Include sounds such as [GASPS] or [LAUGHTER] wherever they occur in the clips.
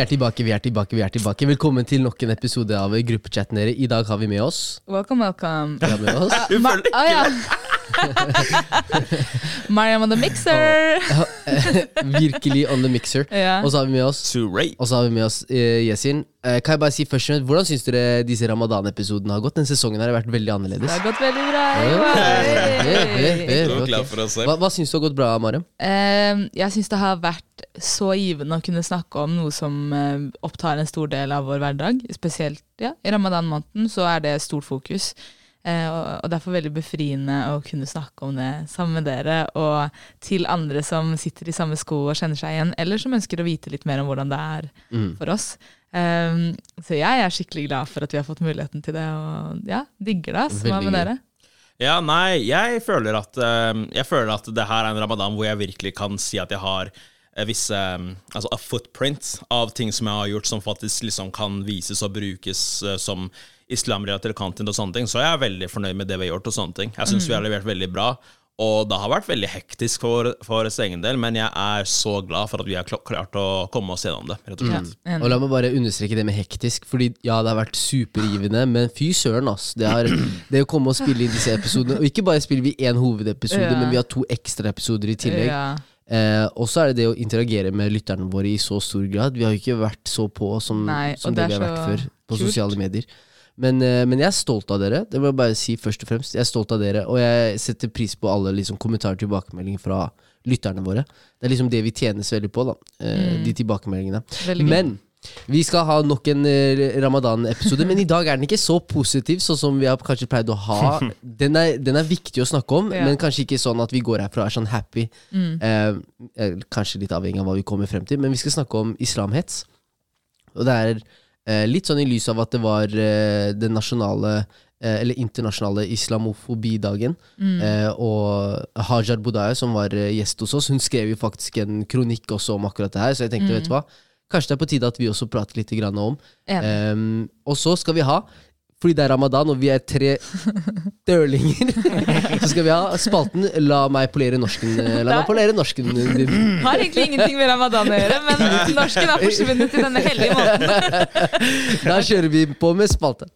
Vi er tilbake, vi er tilbake, vi er tilbake. Velkommen til nok en episode av gruppechatten dere. I dag har vi med oss Welcome, welcome. Vi har med oss [LAUGHS] Ma følger ah, ja. [LAUGHS] Mariam on the mixer. [LAUGHS] virkelig on the mixer. Ja. Og så har vi med oss Og så har vi med oss uh, Yesin. Uh, kan jeg bare si først og fremst, Hvordan syns dere disse ramadan-episodene har gått? Den sesongen har vært veldig annerledes. Det har gått veldig bra. Eh, eh, eh. Hva, hva syns du har gått bra, Mariam? Uh, jeg syns det har vært så givende å kunne snakke om noe som eh, opptar en stor del av vår hverdag. Spesielt ja, i ramadan-måneden så er det stort fokus. Eh, og, og derfor veldig befriende å kunne snakke om det sammen med dere og til andre som sitter i samme sko og kjenner seg igjen, eller som ønsker å vite litt mer om hvordan det er Mm. for oss. Um, så jeg er skikkelig glad for at vi har fått muligheten til det, og ja, digger det. ass. Hva med dere? Ja, nei, jeg føler at eh, Jeg føler at det her er en ramadan hvor jeg virkelig kan si at jeg har eh, visse um, Altså a footprint av ting som jeg har gjort, som faktisk liksom kan vises og brukes eh, som islamrelatert content og sånne ting. Så jeg er veldig fornøyd med det vi har gjort og sånne ting. Jeg syns vi har levert veldig bra. Og det har vært veldig hektisk for, for vår egen del, men jeg er så glad for at vi har klart å komme oss gjennom det, rett og slett. Mm. Og La meg bare understreke det med hektisk, Fordi ja, det har vært supergivende, men fy søren, ass. Det, har, det å komme og spille inn disse episodene Og ikke bare spiller vi én hovedepisode, Ja. men vi har to ekstra episoder i tillegg. Ja. Eh, og så er det det å interagere med lytterne våre i så stor grad. Vi har jo ikke vært så på som, Nei, som det, det vi har vært før på kult. sosiale medier. Men, eh, men jeg er stolt av dere. Det må jeg bare si først og fremst. Jeg er stolt av dere Og jeg setter pris på alle liksom, kommentarer og tilbakemeldinger fra lytterne våre. Det er liksom det vi tjenes veldig på, da. Eh, Mm. De tilbakemeldingene. Veldig. Men vi skal ha nok en eh, ramadan-episode, men i dag er den ikke så positiv sånn som vi har kanskje pleid å ha. [LAUGHS] Den er, den er viktig å snakke om, Ja. men kanskje ikke sånn at vi går herfra og er sånn happy. Mm. Eh, kanskje litt avhengig av hva vi kommer frem til, men vi skal snakke om islamhets. Og det er litt sånn i lys av at det var eh, den nasjonale eh, eller internasjonale islamofobidagen. Mm. Eh, og Hajar Budaya, som var eh, gjest hos oss, hun skrev jo faktisk en kronikk også om akkurat det her, så jeg tenkte, Mm. vet du hva, kanskje det er på tide at vi også prater litt grann om. Ja. Ehm, og så skal vi ha, fordi det er ramadan og vi er tre dørlinger, [LAUGHS] så skal vi ha spalten La meg polere norsken. eh, La meg polere norsken din. Har egentlig ingenting med ramadan å gjøre, men norsken har forsvunnet i denne hellige måten. [LAUGHS] Da kjører vi på med spalte.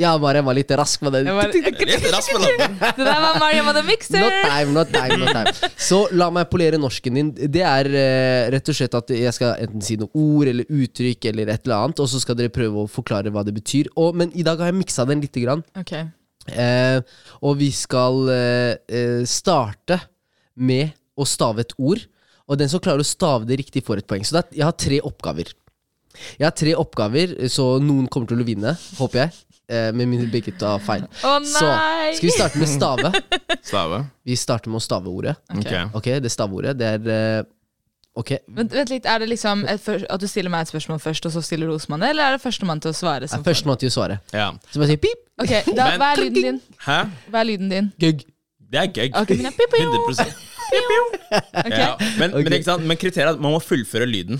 Ja, Mariam var litt rask med den. Jeg var- Litt rask med den. Det der var Mariam on the mixer. Not time, not time, not time. Så la meg polere norsken din. Det er uh, rett og slett at jeg skal enten si noen ord eller uttrykk eller et eller annet, og så skal dere prøve å forklare hva det betyr. Og, men i dag har jeg miksa den lite grann. Ok. Uh, og vi skal eh, eh, starte med å stave et ord. Og den som klarer å stave det riktig, får et poeng. Så det er, jeg har tre oppgaver. Jeg har tre oppgaver, så noen kommer til å vinne, håper jeg. Eh, med mindre Birgit tar feil. Å Så skal vi starte med stave. [LAUGHS] Stave. Vi starter med å stave ordet. Ok. Ok. Det staveordet, det er eh, Ok. Vent, vent litt, er det liksom et, først- at du stiller meg et spørsmål først, og så stiller du Osman det, eller er det førstemann til å svare? Som er førstemann til å svare. Ja. Så bare si pip. Ok, da, Men- Hva er lyden din? Hæ? Hva er lyden din? Gugg. Det er gøy. Ok, men jeg- pip, pip, 100 Ok. ja. men, Ok. men, ikke sant? men kriteriet er at man må fullføre lyden.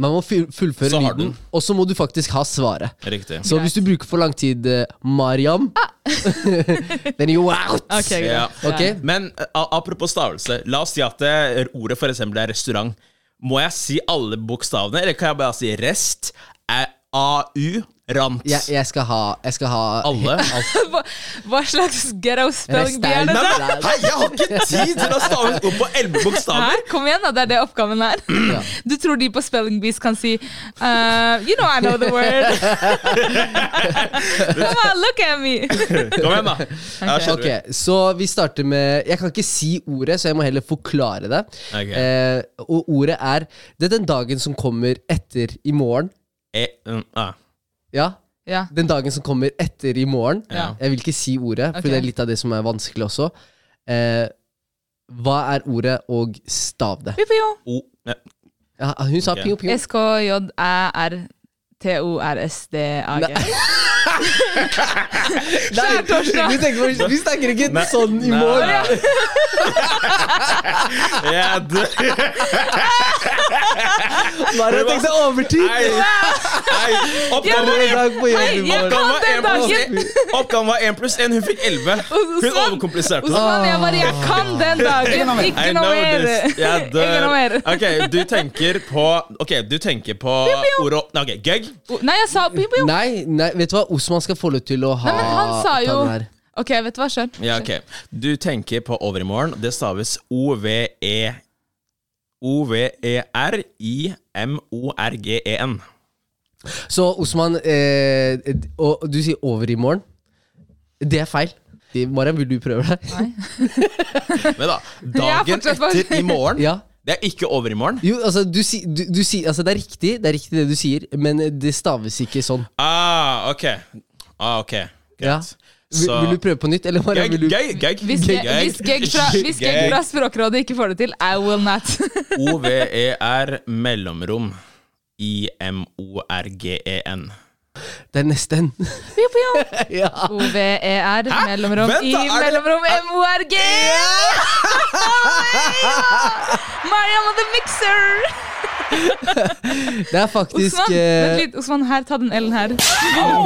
Man må fullføre Så lyden, og så må du faktisk ha svaret. Riktig. Så hvis du bruker for lang tid eh, Mariam, [LAUGHS] then you out. Okay. Ja. okay? Men apropos stavelse. La oss si at det, ordet for eksempel er restaurant. Må jeg si alle bokstavene, eller kan jeg bare si rest? Æ, AU? Rant? Jeg, jeg skal ha Jeg skal ha Alle? [LAUGHS] Hva, hva slags ghetto spelling er Restaurant. Nei, hei, jeg har ikke tid til å stave opp på elleve bokstaver! Kom igjen, da. Det er det oppgaven er. [CLEARS THROAT] Ja. Du tror de på Spelling Bees kan si uh, You know I know the word. [LAUGHS] Come on, look at me. Kom igjen, da. Okay. okay. Så vi starter med Jeg kan ikke si ordet, så jeg må heller forklare det. Okay. Uh, og ordet er Det er den dagen som kommer etter i morgen. Ja, Ja. den dagen som kommer etter i morgen. Ja. Jeg vil ikke si ordet, for Ok. det er litt av det som er vanskelig også. Eh, hva er ordet, og stav det? Pipio. O, ne, Ja, hun sa Ok. pio, pio. S-K-J-Æ-R-T-O-R-S-D-A-G. Nei, [LAUGHS] torsdag. vi, tenker, på- vi snakker ikke Nei, sånn i nei, morgen. nei. [LAUGHS] Jeg [LAUGHS] dør. jeg tenkte overtid! Nei, nei. Oppgaven var dag på jobb i Hei, jeg morgen. Oppgaven kan var den én pluss dagen! én. Oppgaven var én pluss én, hun fikk elleve. Hun overkompliserte. Osman, jeg bare Jeg kan den dagen! [LAUGHS] I Ikke noe mer! Jeg [LAUGHS] dør. Ok, du tenker på Ok, du tenker på ordet Ok, gøgg. Nei, jeg sa pip, pip. Nei, nei, vet du hva? Osman skal få lov til å ha Nei, men han sa jo. Ok, vet du hva, kjør. Ja, ok. Du tenker på over i morgen. Det staves O-V-E E O-V-E-R-I-M-O-R-G-E-N. Så Osman, eh, og du sier over i morgen. Det er feil. Mariam, vil du prøve deg? [LAUGHS] Men da, [LAUGHS] dagen etter i morgen Ja. Det er ikke over i morgen. Jo, altså, du, du, du Altså, det er riktig, det er riktig det du sier, men det staves ikke sånn. Ah, ok. Ah, ok. Greit. Vil, Så vil du prøve på nytt, eller bare vil du gøgg, gøgg. Hvis, Gegg fra, fra Språkrådet ikke får det til, I will not. [LAUGHS] O-V-E-R mellomrom I-M-O-R-G-E-N. Det er nesten. [LAUGHS] Ja. O-V-E-R, mellomrom Vent I, mellomrom M-O-R-G. Mariam og the mixer! [LAUGHS] Det er faktisk Osman, eh, vent litt. Osman, her, ta den L-en her.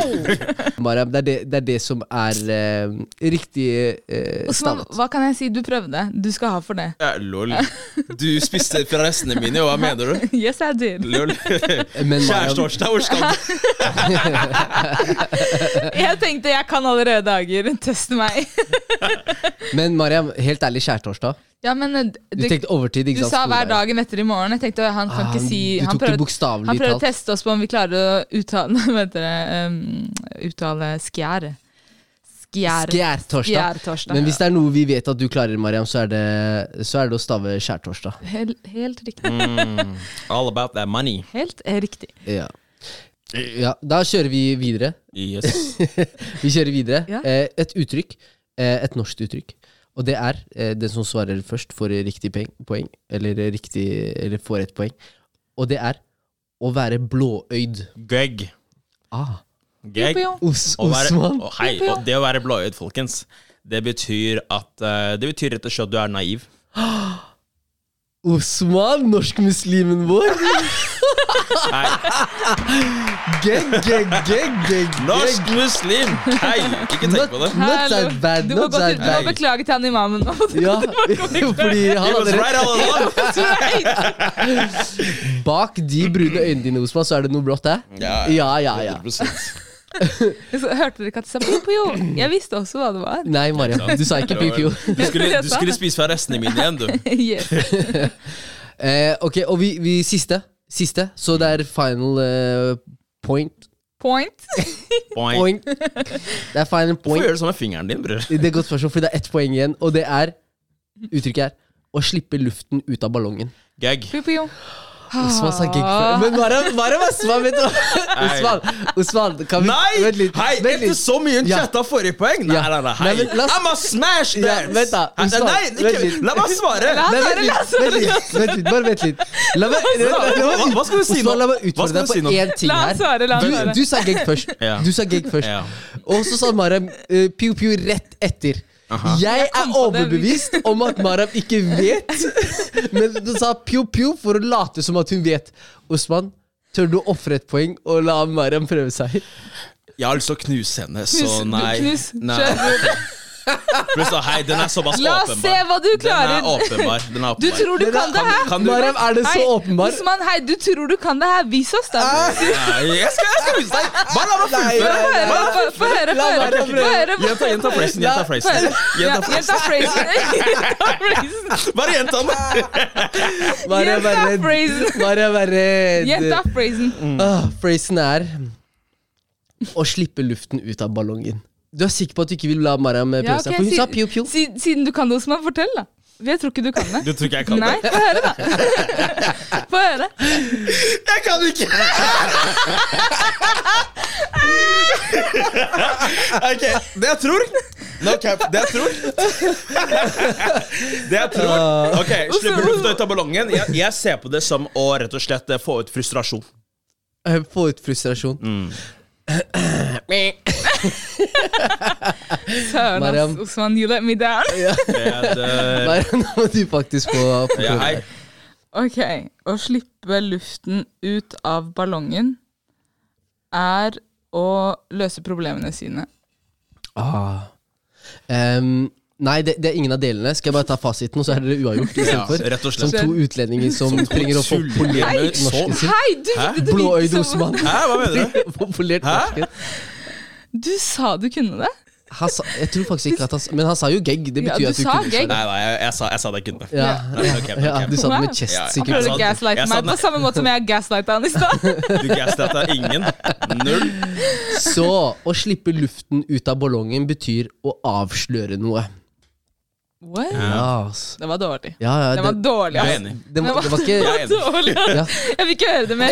[LAUGHS] Mariam, det det, det er det som er uh, riktig uh, Osman, stavet. hva kan jeg si? Du prøvde. Du skal ha for det. Ja, lol. Du spiste fra restene mine, hva mener du? [LAUGHS] Yes, I did. Lol. Kjærestetorsdag, hvor skal du? Jeg tenkte jeg kan allerede dager. Test meg. men Mariam, helt ærlig, skjærtorsdag. Ja, men eh, Du tenkte overtid, du ikke sant? sa hver dagen etter i morgen. Jeg tenkte han kan Ah, ikke si Du Han tok det prøver, han bokstavelig prøver å talt. teste oss på om vi klarer å uttale [LAUGHS] Hva heter det? Um, uttale skjær. Skjær. Skjærtorsdag. Skjærtorsdag. Men hvis det er noe vi vet at du klarer, Mariam, så er det, så er det å stave skjærtorsdag. Helt, helt riktig. Mm, all about that money. Helt eh, riktig. Ja. ja. Da kjører vi videre. Yes. [LAUGHS] Vi kjører videre. Ja. Eh, et uttrykk. Eh, et norsk uttrykk. Og det er eh, den som svarer først, får riktig peng, poeng. Eller, riktig, eller får et poeng. Og det er å være blåøyd. Gøgg. Ah. Gøgg. Os Å være, Osman. å, hei, og det å være blåøyd, folkens, det betyr at eh, Det betyr rett og slett at du er naiv. [GASPS] Osman, norskmuslimen vår. [LAUGHS] Nei, Gegg, gegg, gegg, gegg. norsk muslim! Hei, ikke tenk på det. Not that bad, Du må, not that til, du må bad. beklage til han imamen nå. [LAUGHS] Ja, [LAUGHS] fordi han hadde right all along. rett. Bak de brune øynene dine, Osman, så er det noe blått, det? Ja, Ja, ja, ja. 100%. [LAUGHS] Så Hørte dere ikke at jeg sa pio, pio? Jeg visste også hva det var. Nei, Maria, du sa ikke piu-piu. Du skulle, du skulle spise fra restene mine igjen, du. Yes. Eh, ok, og vi, vi siste. Siste, så det er final eh, point. Point. [LAUGHS] Boing. Point. Det er final Hvorfor point. gjør du sånn med fingeren din, bror? Det er godt spørsmål, fordi det er ett poeng igjen, og det er Uttrykket er å slippe luften ut av ballongen. Gag. Pio. Osman sa gig før. Men bare, bare Osman, vet du hva? Osman, Osman, kan vi Nei! Vent litt. Hei, vent etter så mye hun Ja. forrige poeng! Nei, nei, nei, hei. Nei, men la oss- I'm a smash Ja, vent da, Osman, Nei, vent ikke, litt. la meg svare! La- Nei, svare. vent litt, vent litt, vent litt, bare vent litt. La meg, Hva- hva skal du si nå? Osman, la meg utfordre deg på én ting her. svare, la han Du, du sa gig først. Ja. Du sa gig først. Ja. Og så sa Mariam uh, piu-piu rett etter. Jeg er overbevist om at Mariam ikke vet, [LAUGHS] men du sa piu-piu for å late som at hun vet. Osman, tør du å ofre et poeng og la Mariam prøve seg? Jeg har lyst til å knuse henne, så Knus, nei. knus. nei. [LAUGHS] Pluss hei, den er såpass La oss åpenbar. se hva du Den er klarer. åpenbar. Den er åpenbar. Du tror du kan det her? Kan du Mariam, er det så Hei, åpenbar? Osman, hei, du tror du kan det her? Vis oss, da. Ja, jeg skal, jeg skal vise deg! Bare la meg fullføre! Bare- Få få høre, få høre. Få høre. Gjenta gjenta phrasen. Gjenta Få phrasen. høre. Ja, Gjenta [LAUGHS] Gjenta phrasen. phrasen. Phrasen. Bare gjenta den! Mariam er Gjenta redd. phrasen. Mariam er redd. Gjenta phrasen. Ah, phrasen er å slippe luften ut av ballongen. Du er sikker på at du ikke vil la Mariam prøve Ja, prøve seg? For hun siden, sa piu-piu. si- Siden du kan det, hos meg, fortell, da. Jeg tror ikke du kan det. Du tror ikke jeg kan Nei, det? få høre, da. [LAUGHS] Få høre. Jeg kan ikke! [LAUGHS] ok, det jeg tror No cap. Det jeg tror Det jeg tror Ok, Slippe lufta ut av ballongen. Jeg, jeg ser på det som å rett og slett eh, få ut frustrasjon. Eh, Få ut frustrasjon. [CLEARS THROAT] [CLEARS THROAT] [LAUGHS] Søren, Mariam. Osman, you let me down. Det, [LAUGHS] Mariam, nå må du faktisk få, [LAUGHS] ja, hei. Ok, å slippe luften ut av ballongen er å løse problemene sine. Ah. Um, nei, det, det er ingen av delene. Skal jeg bare ta fasiten, og så er det uavgjort Ja, rett og Som to utlendinger som trenger å få polert norsken sin. Blåøyd Osman. Hæ, hva mener du? Hæ? Du sa du kunne det? Han sa, jeg tror faktisk ikke at han Men han sa jo gegg. Det Ja, betyr du at du sa kunne gegg. Nei, nei, jeg, jeg, sa, jeg sa det kunne. Ja, Nei, okay, ok, ja, du sa det med chest, Ja, ja. sikkert. Prøver prøvde å gaslighte meg på samme måte som jeg gaslighta han i stad. [LAUGHS] Du gaslighta ingen. Null. Så å slippe luften ut av ballongen betyr å avsløre noe. What? Ja. Det var dårlig. ja, ja Det var dårlig. Jeg er enig. det, var, det var ikke Jeg er enig. [LAUGHS] dårlig. Ja. Jeg vil ikke høre det mer.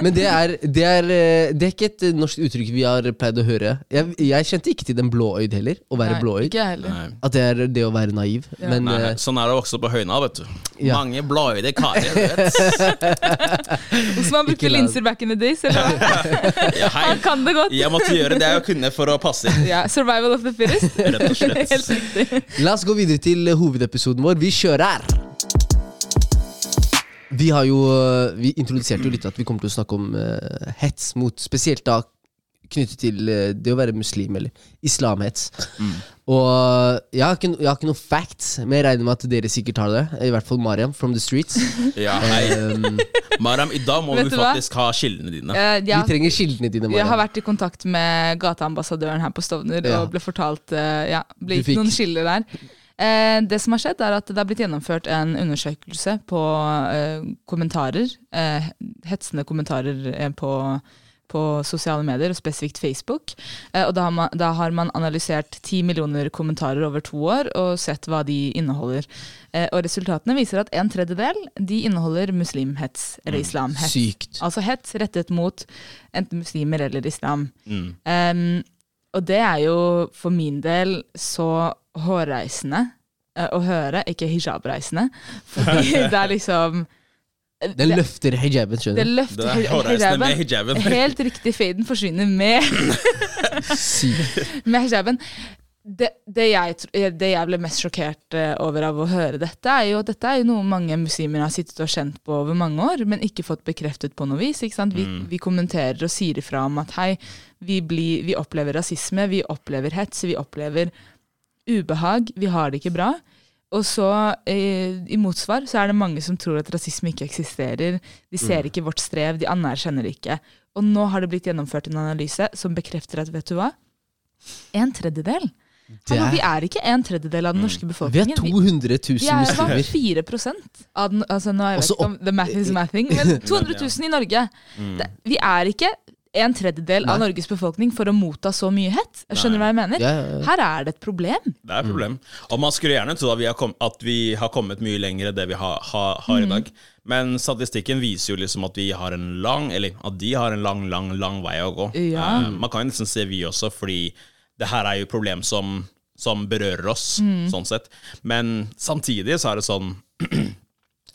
[LAUGHS] Men det er, det, er, eh, det er ikke et eh, norsk uttrykk vi har pleid å høre. Jeg, jeg kjente ikke til den blåøyd heller. Å være Nei, blåøyd. Ikke heller. At det er det å være naiv. Ja. Men Nei, eh, sånn er det å vokse opp på Høyna, vet du. Ja. Mange blåøyde karer. vet [LAUGHS] Osman brukte linser back in the days. Eller? Ja. Han kan det godt. Jeg måtte gjøre det jeg kunne for å passe inn, Ja, Survival of the fittest. rett og slett. Helt. La oss gå videre til eh, hovedepisoden vår. Vi kjører! Vi har jo eh, Vi introduserte jo litt at vi kommer til å snakke om uh, hets mot Spesielt da knyttet til eh, det å være muslim, eller islamhets. Og eh, jeg har, ikke, jeg har ikke noe facts, men jeg regner med at dere sikkert har det. I hvert fall Mariam from the streets. [LAUGHS] Ja, hei. Um, Mariam, i dag må vi faktisk hva? ha kildene dine. Uh, ja. Vi trenger kildene dine, Mariam. Jeg har vært i kontakt med gateambassadøren her på Stovner Ja. og ble fortalt uh, Ja, ble Du gitt noen skiller der. Eh, det som har skjedd, er at det har blitt gjennomført en undersøkelse på eh, kommentarer. Eh, hetsende kommentarer på, på sosiale medier, og spesifikt Facebook. Eh, og da har, man, da har man analysert ti millioner kommentarer over to år og sett hva de inneholder. Eh, og resultatene viser at en tredjedel de inneholder muslimhets, eller islamhets. Sykt. Altså hets rettet mot enten muslimer eller islam. Mm. Um, og det er jo for min del så hårreisende eh, å høre, ikke hijabreisende. Fordi [LAUGHS] det er liksom Den løfter hijaben, skjønner du. løfter Det hijaben. med hijaben. Helt riktig, faden forsvinner med, [LAUGHS] med hijaben. Det, det, jeg, det jeg ble mest sjokkert eh, over av å høre dette, er jo at dette er jo noe mange muslimer har sittet og kjent på over mange år, men ikke fått bekreftet på noe vis. Ikke sant? Vi, vi kommenterer og sier ifra om at hei, vi, blir, vi opplever rasisme, vi opplever hets, vi opplever ubehag, vi har det ikke bra. Og så, eh, i motsvar, så er det mange som tror at rasisme ikke eksisterer. De ser ikke vårt strev, de anerkjenner det ikke. Og nå har det blitt gjennomført en analyse som bekrefter at, vet du hva? En tredjedel. er... Hallo, vi er, ikke en tredjedel av den norske befolkningen. vi er 200 000 muslimer. vi er bare muslimer. 4 av den altså nå, jeg vet Også ikke om The math is mathing, men [LAUGHS] 200 000 i Norge. Det, vi er ikke en tredjedel av Norges befolkning for å motta så mye hett. Skjønner du hva jeg mener? Ja, ja, ja. Her er det et problem. Det er et problem. Og man skulle gjerne tro at vi har, kom, at vi har kommet mye lenger enn det vi har, har, har i dag. Men statistikken viser jo liksom at vi har en lang Eller at de har en lang, lang, lang vei å gå. Ja. Eh, man kan jo nesten se vi også, fordi det her er jo et problem som, som berører oss, sånn sett. Men samtidig så er det sånn [CLEARS THROAT]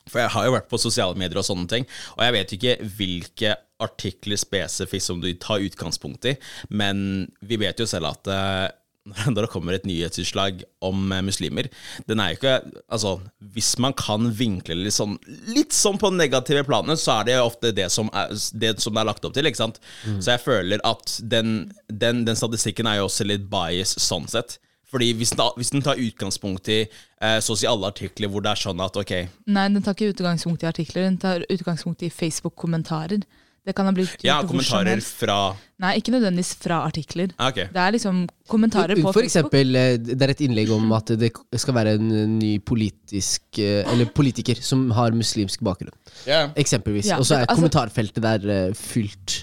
For jeg har jo vært på sosiale medier og sånne ting, og jeg vet ikke hvilke artikler spesifikt som du tar utgangspunkt i, men vi vet jo selv at eh, [LAUGHS] når det kommer et nyhetsutslag om eh, muslimer Den er jo ikke Altså, hvis man kan vinkle litt sånn Litt sånn på negative planet, så er det ofte det som er, det som det er lagt opp til, ikke sant? Så jeg føler at den, den, den statistikken er jo også litt bias sånn sett. Fordi hvis den, hvis den tar utgangspunkt i eh, så å si alle artikler hvor det er sånn at ok, Nei, den tar ikke utgangspunkt i artikler, den tar utgangspunkt i Facebook-kommentarer. Det kan ha blitt ja, kommentarer fra Nei, ikke nødvendigvis fra artikler. ah, Ok. Det er liksom kommentarer på For Facebook. eksempel, eh, det er et innlegg om at det skal være en eh, ny politisk eh, Eller politiker som har muslimsk bakgrunn. Yeah. Eksempelvis. Ja, Og så er altså- kommentarfeltet der fylt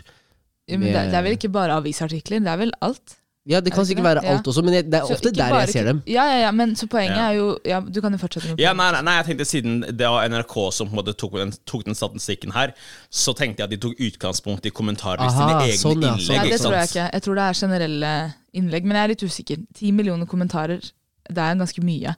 Ja, men det, det er vel ikke bare avisartikler, det er vel alt? Ja, det kan sikkert være Ja. alt også, men det er Så ofte der bare jeg ser dem. Ja, ja, ja, men så poenget Ja. er jo ja, Du kan jo fortsette. Ja, nei, nei, nei, jeg tenkte Siden det var NRK som på en måte tok den, tok den statistikken her, så tenkte jeg at de tok utgangspunkt i kommentarer i sine egne sånn, ja, innlegg. sånn. Nei, det tror jeg ikke. Jeg tror det er generelle innlegg, men jeg er litt usikker. Ti millioner kommentarer, det er ganske mye.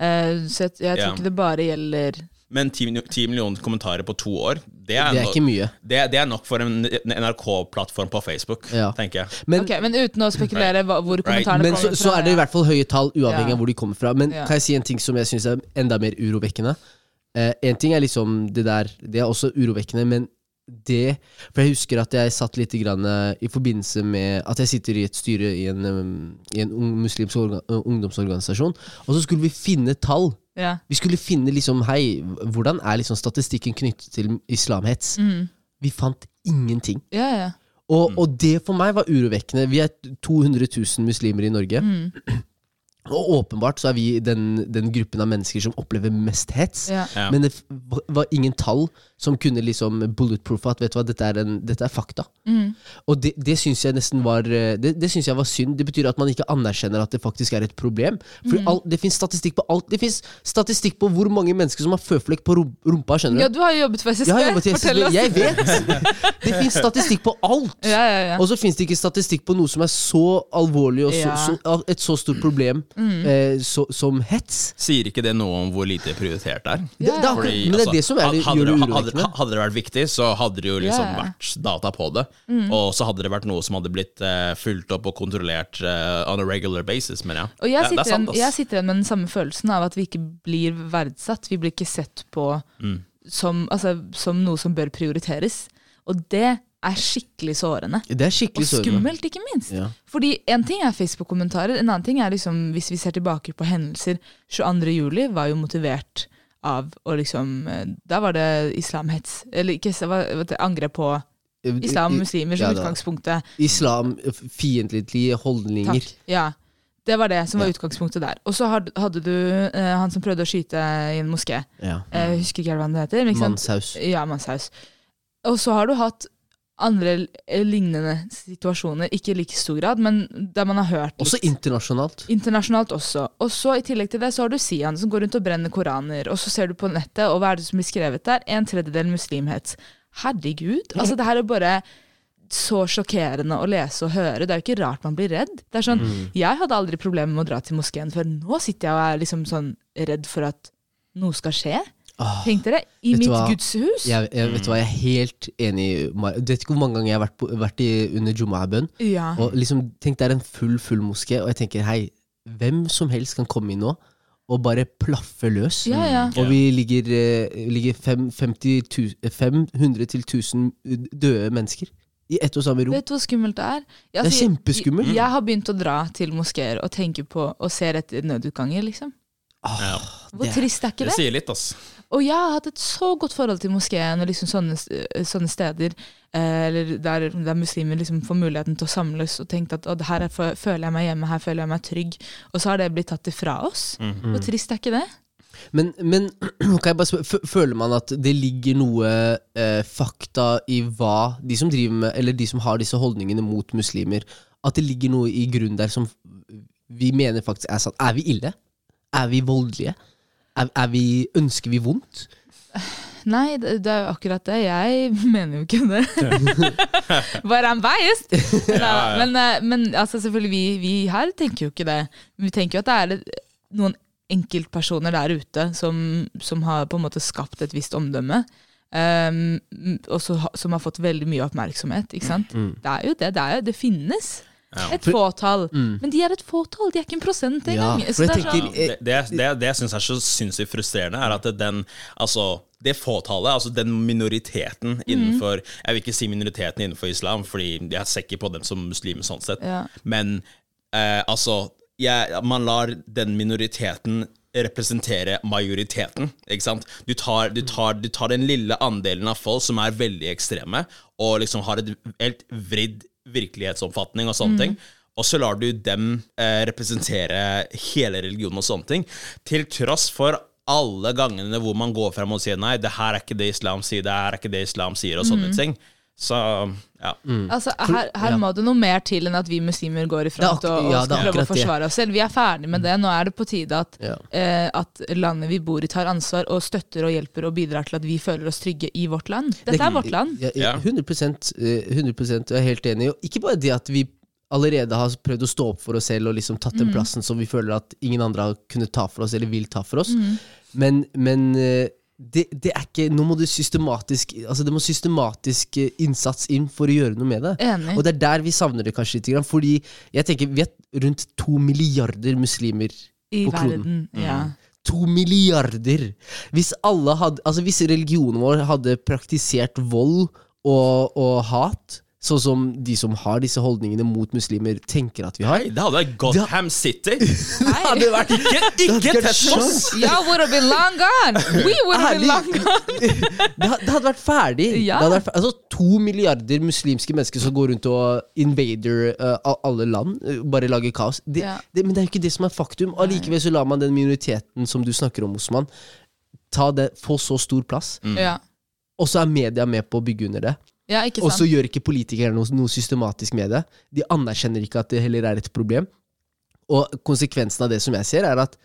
Uh, så jeg, jeg tror Ja. ikke det bare gjelder Men ti millioner kommentarer på to år, det er, Det er no- ikke mye. det, det er nok for en NRK-plattform på Facebook, Ja. tenker jeg. Men, okay, Men uten å spekulere right. hvor kommentarene kommer så, kommer så er det i hvert fall høye tall, uavhengig Ja. av hvor de kommer fra. Men Ja. kan jeg si en ting som jeg syns er enda mer urovekkende? Eh, en ting er liksom det der, det er også urovekkende, men det For jeg husker at jeg satt litt grann, eh, i forbindelse med at jeg sitter i et styre i en, eh, i en ung, muslimsk orga, ungdomsorganisasjon, og så skulle vi finne tall. Ja. Vi skulle finne liksom, hei, hvordan er liksom statistikken knyttet til islamhets? Mm. Vi fant ingenting. ja, ja. Og, og det for meg var urovekkende. Vi er 200 000 muslimer i Norge. Mm. [CLEARS THROAT] Og åpenbart så er vi den, den gruppen av mennesker som opplever mest hets. ja. Ja. Men det f- var- ingen tall som kunne liksom bulletproofe at vet du hva, dette er, en, dette er fakta. Mm. Og det, det syns jeg nesten var eh, Det, det synes jeg var synd. Det betyr at man ikke anerkjenner at det faktisk er et problem. For Mm. alt- det fins statistikk på alt. Det fins statistikk på hvor mange mennesker som har føflekk på rumpa. skjønner du? ja, du har jo jobbet for SSB. jeg har jobbet i Fortell SSB. oss. Jeg vet! [LAUGHS] Det fins statistikk på alt. Ja, ja, ja. Og så fins det ikke statistikk på noe som er så alvorlig og så, Ja. så, et så stort problem eh, så, som hets. Sier ikke det noe om hvor lite prioritert det er? Det, det Fordi, men det er altså, det som er, hadde, gjør det urovekkende. hadde det vært viktig, så hadde det jo liksom ja. vært data på det. Og så hadde det vært noe som hadde blitt eh, fulgt opp og kontrollert eh, on a regular basis. mener jeg. Og jeg det, det sitter, er sant, igjen, jeg sitter igjen med den samme følelsen av at vi ikke blir verdsatt. Vi blir ikke sett på Mm. som, altså, som noe som bør prioriteres. Og det er skikkelig sårende. Det er skikkelig sårende. Og skummelt, ikke minst. Ja. Fordi En ting er Facebook-kommentarer, en annen ting er liksom, hvis vi ser tilbake på hendelser 22. juli var jo motivert av å liksom eh, Da var det islamhets. Eller ikke det var det angrep på islam og muslimer som Ja, utgangspunktet. Islam, f- holdninger. Takk. Ja. Det var det som var utgangspunktet der. Og så hadde du eh, han som prøvde å skyte i en moské. Ja. Eh, Jeg husker ikke helt hva det heter. Mannshaus. Ja, Manshaus. Og så har du hatt andre lignende situasjoner, ikke i like stor grad, men der man har hørt litt. Også internasjonalt. Internasjonalt også. Og så I tillegg til det så har du Sian som går rundt og brenner koraner. Og så ser du på nettet, og hva er det som blir skrevet der? En tredjedel muslimhet. Herregud. Altså Det her er bare så sjokkerende å lese og høre. Det er jo ikke rart man blir redd. Det er sånn, Mm. Jeg hadde aldri problemer med å dra til moskeen før. Nå sitter jeg og er liksom sånn redd for at noe skal skje. Åh, Tenk dere, i Vet mitt hva? gudshus. jeg, jeg, vet du hva, jeg er helt enig. Du vet ikke hvor mange ganger jeg har vært, på, vært i, under Jumu'ah-bønn. Ja. Og liksom, tenk det er en full, full moské, og jeg tenker hei, hvem som helst kan komme inn nå og bare plaffe løs. ja, ja. Og vi ligger, eh, ligger fem, 50 tu- 500 til 1000 døde mennesker i ett og samme rom. Vet du hvor skummelt det er? Jeg, Det er kjempeskummelt. Jeg, jeg har begynt å dra til moskeer og tenke på og se etter nødutganger, liksom. Ah, Ja. Hvor Det- trist er ikke Det det? sier litt, ass. Og jeg har hatt et så godt forhold til moskeen og liksom sånne, sånne steder eh, eller der, der muslimer liksom får muligheten til å samles og tenkt at «Å, her er, føler jeg meg hjemme, her føler jeg meg trygg. Og så har det blitt tatt ifra oss. Mm. Hvor trist er ikke det? Men, men [CLEARS THROAT] kan jeg bare spørre, føler man at det ligger noe eh, fakta i hva de som driver med, eller de som har disse holdningene mot muslimer, at det ligger noe i grunnen der som vi mener faktisk er sant? Er vi ille? Er vi voldelige? Er, er vi, ønsker vi vondt? Nei, det, det er jo akkurat det. Jeg [LAUGHS] mener jo ikke det. [LAUGHS] Bare I'm biased! Ja. Men, eh, men altså, selvfølgelig, vi, vi her tenker jo ikke det. Vi tenker jo at det er noen enkeltpersoner der ute som, som har på en måte skapt et visst omdømme. Um, og så som har fått veldig mye oppmerksomhet. Ikke sant? Det er jo det. Det, er jo, det finnes Ja. et fåtall. Men de er et fåtall, de er ikke en prosent engang. Ja, det er sånn- Det, det, det, det jeg syns er så sinnssykt frustrerende, er at den Altså, det fåtallet, altså den minoriteten innenfor Jeg vil ikke si minoriteten innenfor islam, fordi jeg ser ikke på dem som muslimer sånn sett, Ja. men eh, altså jeg, Man lar den minoriteten representere majoriteten. Ikke sant? Du tar, du, tar, du tar den lille andelen av folk som er veldig ekstreme, og liksom har et helt vridd virkelighetsoppfatning og sånne ting. Og så lar du dem eh, representere hele religionen og sånne ting. Til tross for alle gangene hvor man går frem og sier nei, det her er ikke det islam sier, det her er ikke det islam sier, og sånne ting. Så ja. Altså, her, her må det noe mer til enn at vi muslimer går i front ak- og, og ja, skal prøve å forsvare oss selv. Vi er ferdig med det. Nå er det på tide at, Ja. eh, at landet vi bor i, tar ansvar og støtter og hjelper og bidrar til at vi føler oss trygge i vårt land. Dette er vårt land. Ja, Ja. 100, eh, 100% jeg er helt enig. Og ikke bare det at vi allerede har prøvd å stå opp for oss selv og liksom tatt Mm. den plassen som vi føler at ingen andre har kunnet ta for oss, eller vil ta for oss. Mm. Men, men eh, det, det er ikke Nå må du systematisk Altså det må systematisk eh, innsats inn for å gjøre noe med det. Enig. Og det er der vi savner det kanskje litt. Fordi jeg tenker vi er rundt to milliarder muslimer I på kloden. verden. Ja. To milliarder! Hvis alle hadde Altså hvis religionen vår hadde praktisert vold og, og hat, sånn som de som har disse holdningene mot muslimer, tenker at vi har Nei, det hadde vært Gotham City. [LAUGHS] Det hadde vært Ikke, ikke på! Y'all would have been long gone! We would have been long gone! [LAUGHS] det, hadde vært ferdig. Ja. Det hadde vært ferdig. altså To milliarder muslimske mennesker som går rundt og invader uh, alle land. uh, bare lager kaos. Det, Ja. det, men det er jo ikke det som er faktum. Allikevel så lar man den minoriteten som du snakker om, Osman, ta det, få så stor plass. Ja. Og så er media med på å bygge under det. Ja, ikke Og så gjør ikke politikere noe, noe systematisk med det. De anerkjenner ikke at det heller er et problem. Og konsekvensen av det som jeg ser, er at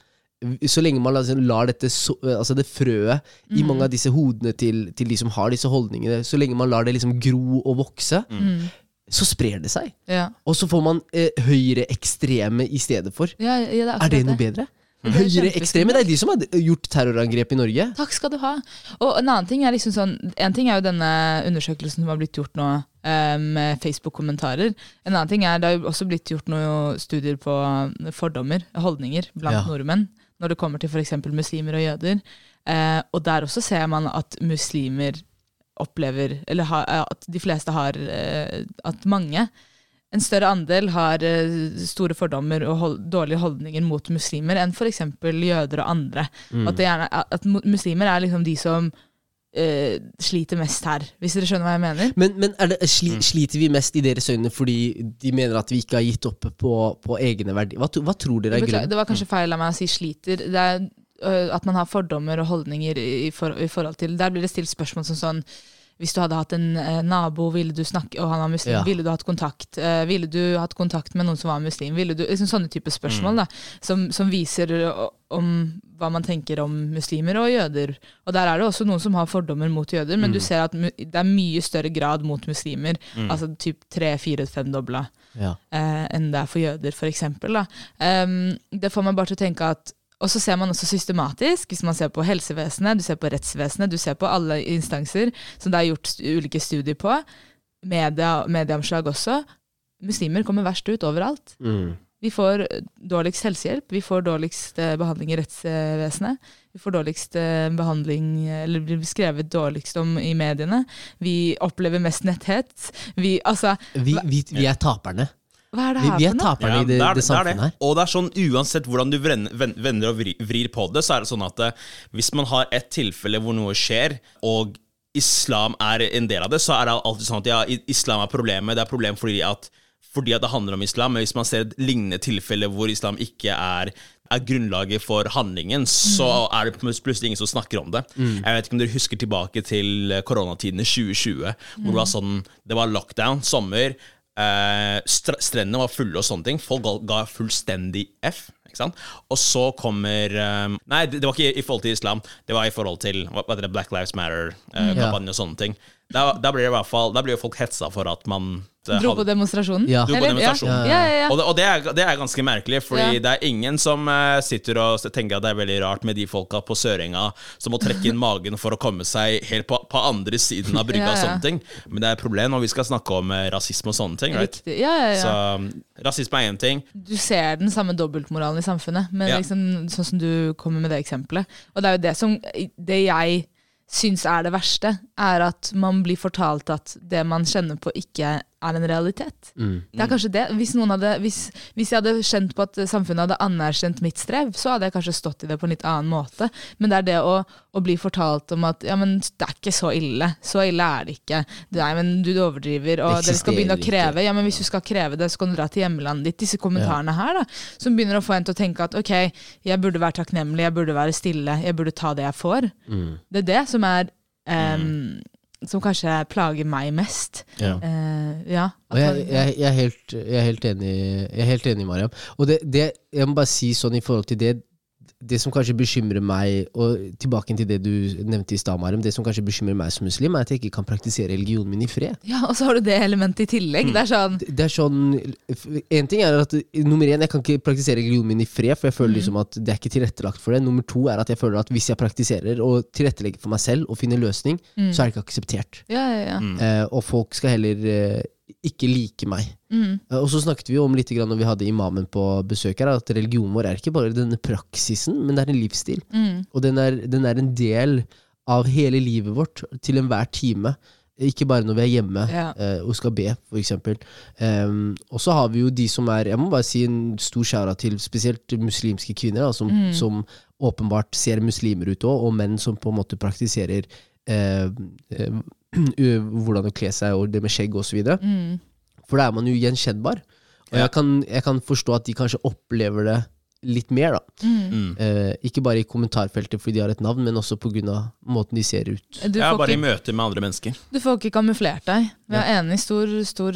så lenge man lar- lar dette så, altså det frøet Mm. i mange av disse hodene til, til de som har disse holdningene, så lenge man lar det liksom gro og vokse, Mm. så sprer det seg. Ja. Og så får man eh, høyreekstreme i stedet for. Ja, ja, det er, Er det noe bedre? Høyreekstreme, det er de som har gjort terrorangrep i Norge. Takk skal du ha. Og en annen ting er liksom sånn En ting er jo denne undersøkelsen som har blitt gjort nå eh, med Facebook-kommentarer. En annen ting er det har også blitt gjort noen studier på fordommer, holdninger, blant Ja. nordmenn. Når det kommer til f.eks. muslimer og jøder. Eh, og der også ser man at muslimer opplever Eller at de fleste har eh, At mange en større andel har eh, store fordommer og hold, dårlige holdninger mot muslimer enn f.eks. jøder og andre. Mm. At, det gjerne, at muslimer er liksom de som uh, sliter mest her, hvis dere skjønner hva jeg mener? Men, men er det, sli, Mm. sliter vi mest i deres øyne fordi de mener at vi ikke har gitt opp på, på egne verdier? Hva, hva tror dere er grunnen? det var kanskje feil av meg å si sliter. Det er uh, at man har fordommer og holdninger i, i, for, i forhold til Der blir det stilt spørsmål som sånn hvis du hadde hatt en eh, nabo ville du snakke, og han var muslim, Ja. ville du hatt kontakt eh, Ville du hatt kontakt med noen som var muslim? Ville du, liksom Sånne type spørsmål da, som, som viser om hva man tenker om muslimer og jøder. Og Der er det også noen som har fordommer mot jøder, men du ser at det er mye større grad mot muslimer. Altså typ tre-fire-fem-dobla Ja. eh, enn det er for jøder, for eksempel. Det får meg bare til å tenke at og så ser man også systematisk, hvis man ser på helsevesenet, du ser på rettsvesenet, du ser på alle instanser som det er gjort ulike studier på, media, medieomslag også, muslimer kommer verst ut overalt. Mm. Vi får dårligst helsehjelp, vi får dårligst eh, behandling i rettsvesenet. Vi får dårligst eh, behandling, eller blir skrevet dårligst om i mediene. Vi opplever mest netthets. Vi, altså, Vi, vi, vi er taperne. Hva er det her vi for er taperne i det, det, er, det det er samfunnet det. her. Og det er sånn uansett hvordan du vender og vrir, på det, så er det sånn at eh, hvis man har et tilfelle hvor noe skjer, og islam er en del av det, så er det alltid sånn at ja, islam er problemet. Det er problem fordi at, fordi at det handler om islam. Men hvis man ser et lignende tilfelle hvor islam ikke er er grunnlaget for handlingen, så er det plutselig ingen som snakker om det. Jeg vet ikke om dere husker tilbake til eh, koronatidene 2020, hvor det var sånn Det var lockdown, sommer. Eh, str strendene var fulle og sånne ting. Folk ga, ga fullstendig F. Og så kommer um, Nei, det, var ikke i, forhold til islam. Det var i forhold til det, Black Lives Matter-kampanje og sånne ting. Da, da blir det i hvert fall Da blir jo folk hetsa for at man eh, Dro på demonstrasjonen? Ja. Dro på demonstrasjonen. Ja, ja, ja. og, det, og det, er, det er ganske merkelig, Fordi Ja. det er ingen som eh, sitter og tenker at det er veldig rart med de folka på Sørenga som må trekke inn [LAUGHS] magen for å komme seg helt på, på andre siden av brygga. Ja, og sånne ting Men det er et problem når vi skal snakke om eh, rasisme og sånne ting. Right? Ja, ja, ja. Så um, rasisme er én ting. Du ser den samme dobbeltmoralen i samfunnet, men Ja. liksom, sånn som du kommer med det eksempelet. Og det er jo det som Det jeg syns er det verste, er at man blir fortalt at det man kjenner på, ikke er en realitet. Mm. Det er kanskje det. Hvis, hadde, hvis, hvis jeg hadde kjent på at samfunnet hadde anerkjent mitt strev, så hadde jeg kanskje stått i det på en litt annen måte. Men det er det å, å bli fortalt om at ja, men det er ikke så ille. Så ille er det ikke. Nei, men du overdriver, og dere skal begynne å kreve. Ja, men hvis du skal kreve det, så kan du dra til hjemlandet ditt. Disse kommentarene her, da, som begynner å få en til å tenke at ok, jeg burde være takknemlig, jeg burde være stille, jeg burde ta det jeg får. Mm. Det er det som er em, Som kanskje plager meg mest. Ja. Uh, ja. Jeg, jeg, jeg, er helt, jeg er helt enig, jeg er helt enig Mariam. Og det, det, jeg må bare si sånn i forhold til det Det som kanskje bekymrer meg, og tilbake til det du nevnte i stad, det som kanskje bekymrer meg som muslim, er at jeg ikke kan praktisere religionen min i fred. Ja, og så har du det elementet i tillegg. Det er sånn Det er sånn En ting er at Nummer én, jeg kan ikke praktisere religionen min i fred, for jeg føler liksom at det er ikke tilrettelagt for det. Nummer to er at jeg føler at hvis jeg praktiserer og tilrettelegger for meg selv og finner løsning, så er det ikke akseptert. Ja, ja, ja. Mm. Eh, og folk skal heller eh, ikke liker meg. Mm. Eh, Og så snakket vi om litt når vi hadde imamen på besøk her, at religionen vår er ikke bare denne praksisen, men det er en livsstil. Mm. Og den er, den er en del av hele livet vårt til enhver time. Ikke bare når vi er hjemme Ja. eh, og skal be, eksempel. Um, og så har vi jo de som er Jeg må bare si en stor skjæra til spesielt muslimske kvinner, da, som, Mm. som åpenbart ser muslimer ut òg, og menn som på en måte praktiserer hvordan å kle seg, og det med skjegg osv. Mm. For da er man jo gjenkjennbar. Og Ja. jeg, kan, jeg kan forstå at de kanskje opplever det litt mer, da. Mm. Eh, ikke bare i kommentarfeltet fordi de har et navn, men også pga. måten de ser ut. Du, Ja, bare bare i ikke, møte med andre mennesker. du får ikke kamuflert deg. Vi er enig. Stor, stor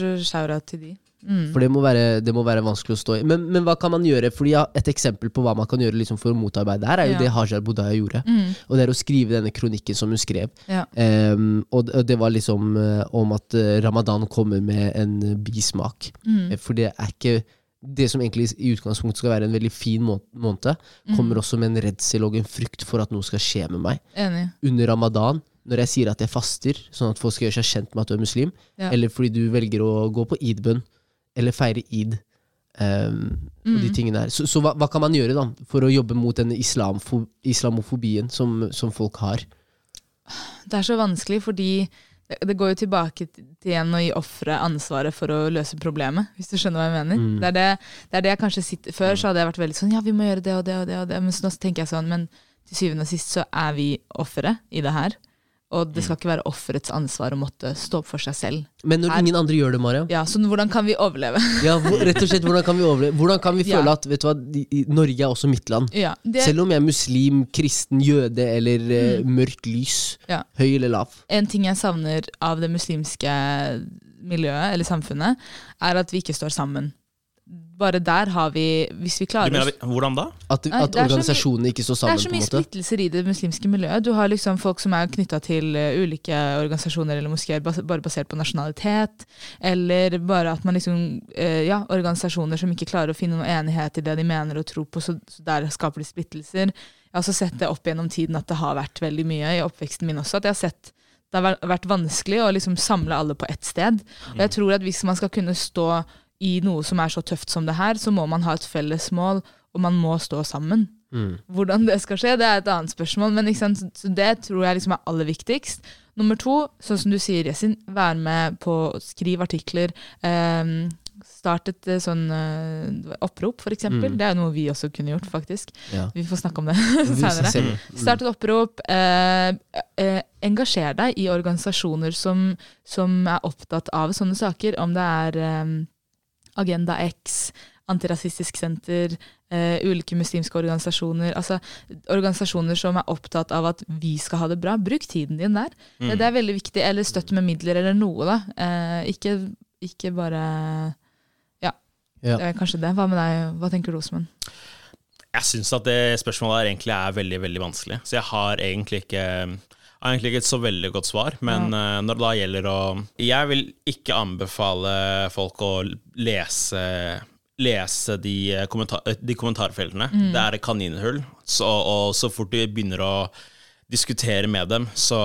til de. Mm. For det må, være, det må være vanskelig å stå i. Men, men hva kan man gjøre? Fordi ja, Et eksempel på hva man kan gjøre liksom for å motarbeide her, er jo Ja. det Hajar Bodaya gjorde. Mm. Og det er å skrive denne kronikken som hun skrev. Ja. Um, og det- var liksom eh, om at eh, ramadan kommer med en bismak. Mm. Eh, For det er ikke det som egentlig i utgangspunktet skal være en veldig fin må- måned, Mm. kommer også med en redsel og en frykt for at noe skal skje med meg. Enig. Under ramadan, når jeg sier at jeg faster, sånn at folk skal gjøre seg kjent med at du er muslim, Ja. eller fordi du velger å gå på id-bønn, eller feire id, ehm, og de Mm. tingene her. Så, så hva, hva kan man gjøre da, for å jobbe mot denne islamfo islamofobien som, som folk har? Det er så vanskelig fordi det, det går jo tilbake til igjen å gi offeret ansvaret for å løse problemet, hvis du skjønner hva jeg mener. Mm. Det, er det, det er det jeg kanskje sitter Før så hadde jeg vært veldig sånn ja, vi må gjøre det og det og det, og det. men så nå tenker jeg sånn, men til syvende og sist så er vi offeret i det her. Og det skal ikke være offerets ansvar å måtte stå opp for seg selv. Men når Er- ingen andre gjør det, Mariam, Ja, Så hvordan kan vi overleve? ja, hvor, [LAUGHS] rett og slett, hvordan kan vi overleve? Hvordan kan vi Ja. føle at vet du hva, i- i- Norge er også mitt land? Ja, det, Selv om jeg er muslim, kristen, jøde eller eh, Mm. mørkt lys, Ja. høy eller lav. En ting jeg savner av det muslimske miljøet, eller samfunnet, er at vi ikke står sammen. Bare der har vi Hvis vi klarer mener, hvordan da? At, at det er så mye- organisasjonene ikke står Det er så mye splittelser i det muslimske miljøet. Du har liksom folk som er knytta til eh, ulike organisasjoner eller moskeer bare basert på nasjonalitet. Eller bare at man liksom eh, Ja, organisasjoner som ikke klarer å finne noen enighet i det de mener og tror på, så, der skaper de splittelser. Jeg har også sett det opp gjennom tiden at det har vært veldig mye i oppveksten min også. At jeg har sett det har vært- vært vanskelig å liksom samle alle på ett sted. Og jeg tror at hvis man skal kunne stå i noe som er så tøft som det her, så må man ha et felles mål, og man må stå sammen. Mm. Hvordan det skal skje, det er et annet spørsmål, men det tror jeg liksom er aller viktigst. Nummer to, sånn som du sier, Yesin, vær med på å skrive artikler. Eh, start et eh, sånn uh, opprop, eksempel. Mm. Det er noe vi også kunne gjort, faktisk. Ja. Vi får snakke om det [LAUGHS] senere. Mm. Start et opprop. Eh, eh, engasjer deg i organisasjoner som, som er opptatt av sånne saker. Om det er eh, Agenda X, Antirasistisk Senter, eh, ulike muslimske organisasjoner. Altså organisasjoner som er opptatt av at vi skal ha det bra. Bruk tiden din der. Mm. Det, det er veldig viktig. Eller støtt med midler eller noe, da. Eh, ikke, ikke bare Ja, Ja. det kanskje det. Hva med deg? Hva tenker du, Osman? Jeg syns at det spørsmålet egentlig er veldig veldig vanskelig. Så jeg har egentlig ikke har egentlig ikke et så veldig godt svar, men ja. når det da gjelder å Jeg vil ikke anbefale folk å lese Lese de, eh, kommentar, eh, de kommentarfeltene. Det er et kaninhull. Så, og så fort du begynner å diskutere med dem, så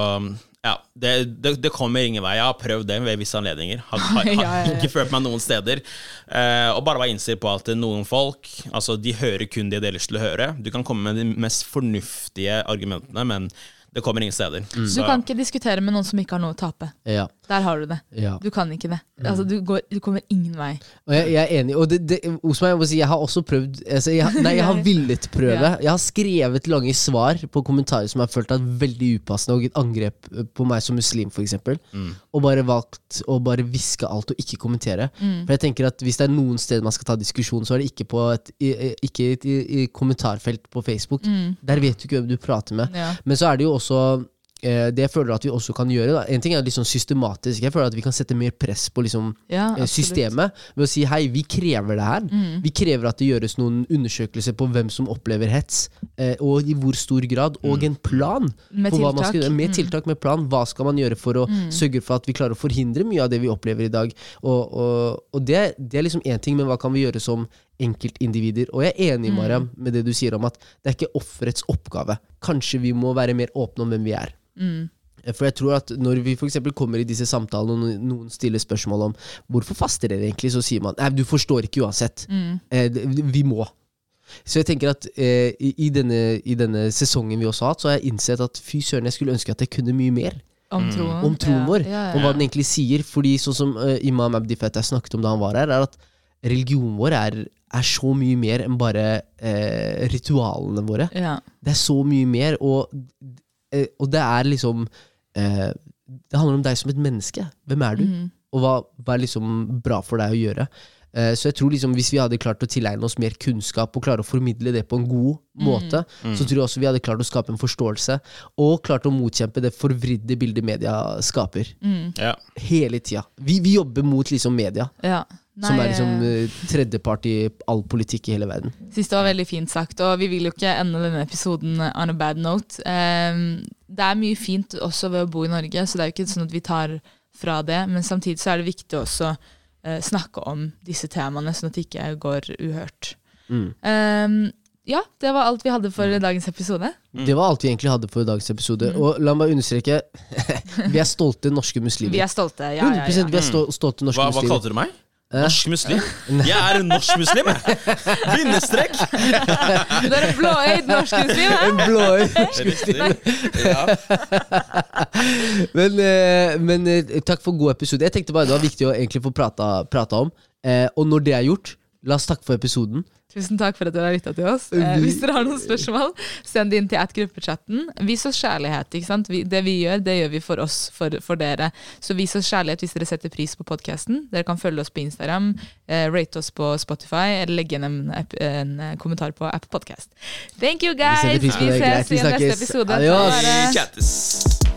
ja, det, det, det kommer ingen vei. Jeg har prøvd det ved visse anledninger. Har, har, [LAUGHS] har ikke følt meg noen steder. Eh, og bare vær innstilt på at noen folk altså de hører kun det de har lyst til å høre. Du kan komme med de mest fornuftige argumentene, men det kommer ingen steder. Du Så- kan ikke diskutere med noen som ikke har noe å tape. Ja. Der har du det. ja. Du kan ikke det. Altså, du, går, du kommer ingen vei. Og jeg, jeg er enig. Og det, det, Osman, jeg må si, jeg har også prøvd altså, jeg, Nei, jeg har [LAUGHS] villet prøve. Ja. Jeg har skrevet lange svar på kommentarer som jeg har følt er veldig upassende, og et angrep på meg som muslim, f.eks. Mm. Og bare valgt å bare hviske alt og ikke kommentere. Mm. For jeg tenker at Hvis det er noen steder man skal ta diskusjon, så er det ikke på et, i, i- ikke et, i, i kommentarfelt på Facebook. Mm. Der vet du ikke hvem du prater med. Ja. Men så er det jo også eh, det jeg føler at vi også kan gjøre. Da. En ting er sånn systematisk. Jeg føler at vi kan sette mer press på liksom, Ja, eh, systemet ved å si hei, vi krever det her. Mm. Vi krever at det gjøres noen undersøkelser på hvem som opplever hets, eh, og i hvor stor grad, og en plan. Med på hva man tiltak. skal. Med Mm. tiltak, med plan. Hva skal man gjøre for å sørge for at vi klarer å forhindre mye av det vi opplever i dag? Og, og, og det, det er liksom én ting, men hva kan vi gjøre som enkeltindivider? Og jeg er enig, Mariam, med det du sier om at det er ikke offerets oppgave. Kanskje vi må være mer åpne om hvem vi er. Mm. Eh, For jeg tror at Når vi for eksempel kommer i disse samtalene, og noen stiller spørsmål om hvorfor faster dere egentlig, så sier man nei, du forstår ikke uansett. Eh, vi må. Så jeg tenker at eh, i, i, denne, i denne sesongen vi også har hatt, så har jeg innsett at fy søren, jeg skulle ønske at jeg kunne mye mer Om troen. om troen Ja, vår, ja, ja. og hva den egentlig sier. Fordi sånn som eh, Imam Abdi Fettah snakket om da han var her, er at religionen vår er, er så mye mer enn bare eh, ritualene våre. Ja. Det er så mye mer, og, eh, og det er liksom eh, Det handler om deg som et menneske. Hvem er du? Mm. Og hva, hva er liksom bra for deg å gjøre? Eh, så jeg tror liksom hvis vi hadde klart å tilegne oss mer kunnskap og klare å formidle det på en god måte, så tror jeg også vi hadde klart å skape en forståelse, og klart å motkjempe det forvridde bildet media skaper. Ja. Hele tida. Vi, vi jobber mot liksom media, ja. Som er liksom eh, eh, tredjepart i all politikk i hele verden. Det var veldig fint sagt, og vi vil jo ikke ende denne episoden on a bad note. Ehm, det er mye fint også ved å bo i Norge, så det er jo ikke sånn at vi tar fra det, men samtidig så er det viktig også eh, snakke om disse temaene, sånn at det ikke går uhørt. Mm. Um, ja, det var alt vi hadde for dagens episode. Det var alt vi egentlig hadde for dagens episode. Og la meg understreke, [LAUGHS] vi er stolte norske muslimer. Vi er stolte. Ja, ja, 100 ja. vi er stolte norske Hva, hva muslimer. kalte du meg? Norsk muslim? Jeg er en norsk muslim, jeg! Bindestrek! Du er en blåøyd norsk muslim. En blåøyd norsk muslim. Ja. Men, eh, men eh, takk for god episode. Jeg tenkte bare det var viktig å egentlig få prata, prata om. Eh, og når det er gjort, la oss takke for episoden. Tusen takk for at dere har lytta til oss. Eh, hvis dere har noen spørsmål, send det inn til at gruppechatten. Vis oss kjærlighet. ikke sant? Vi, det vi gjør, det gjør vi for oss, for, for, dere. Så vis oss kjærlighet hvis dere setter pris på podkasten. Dere kan følge oss på Instagram, eh, rate oss på Spotify, eller legge igjen en, en, eh, kommentar på App Podcast. Thank you, guys! Vi, vi ses Greit, i neste episode. Adios! Adios.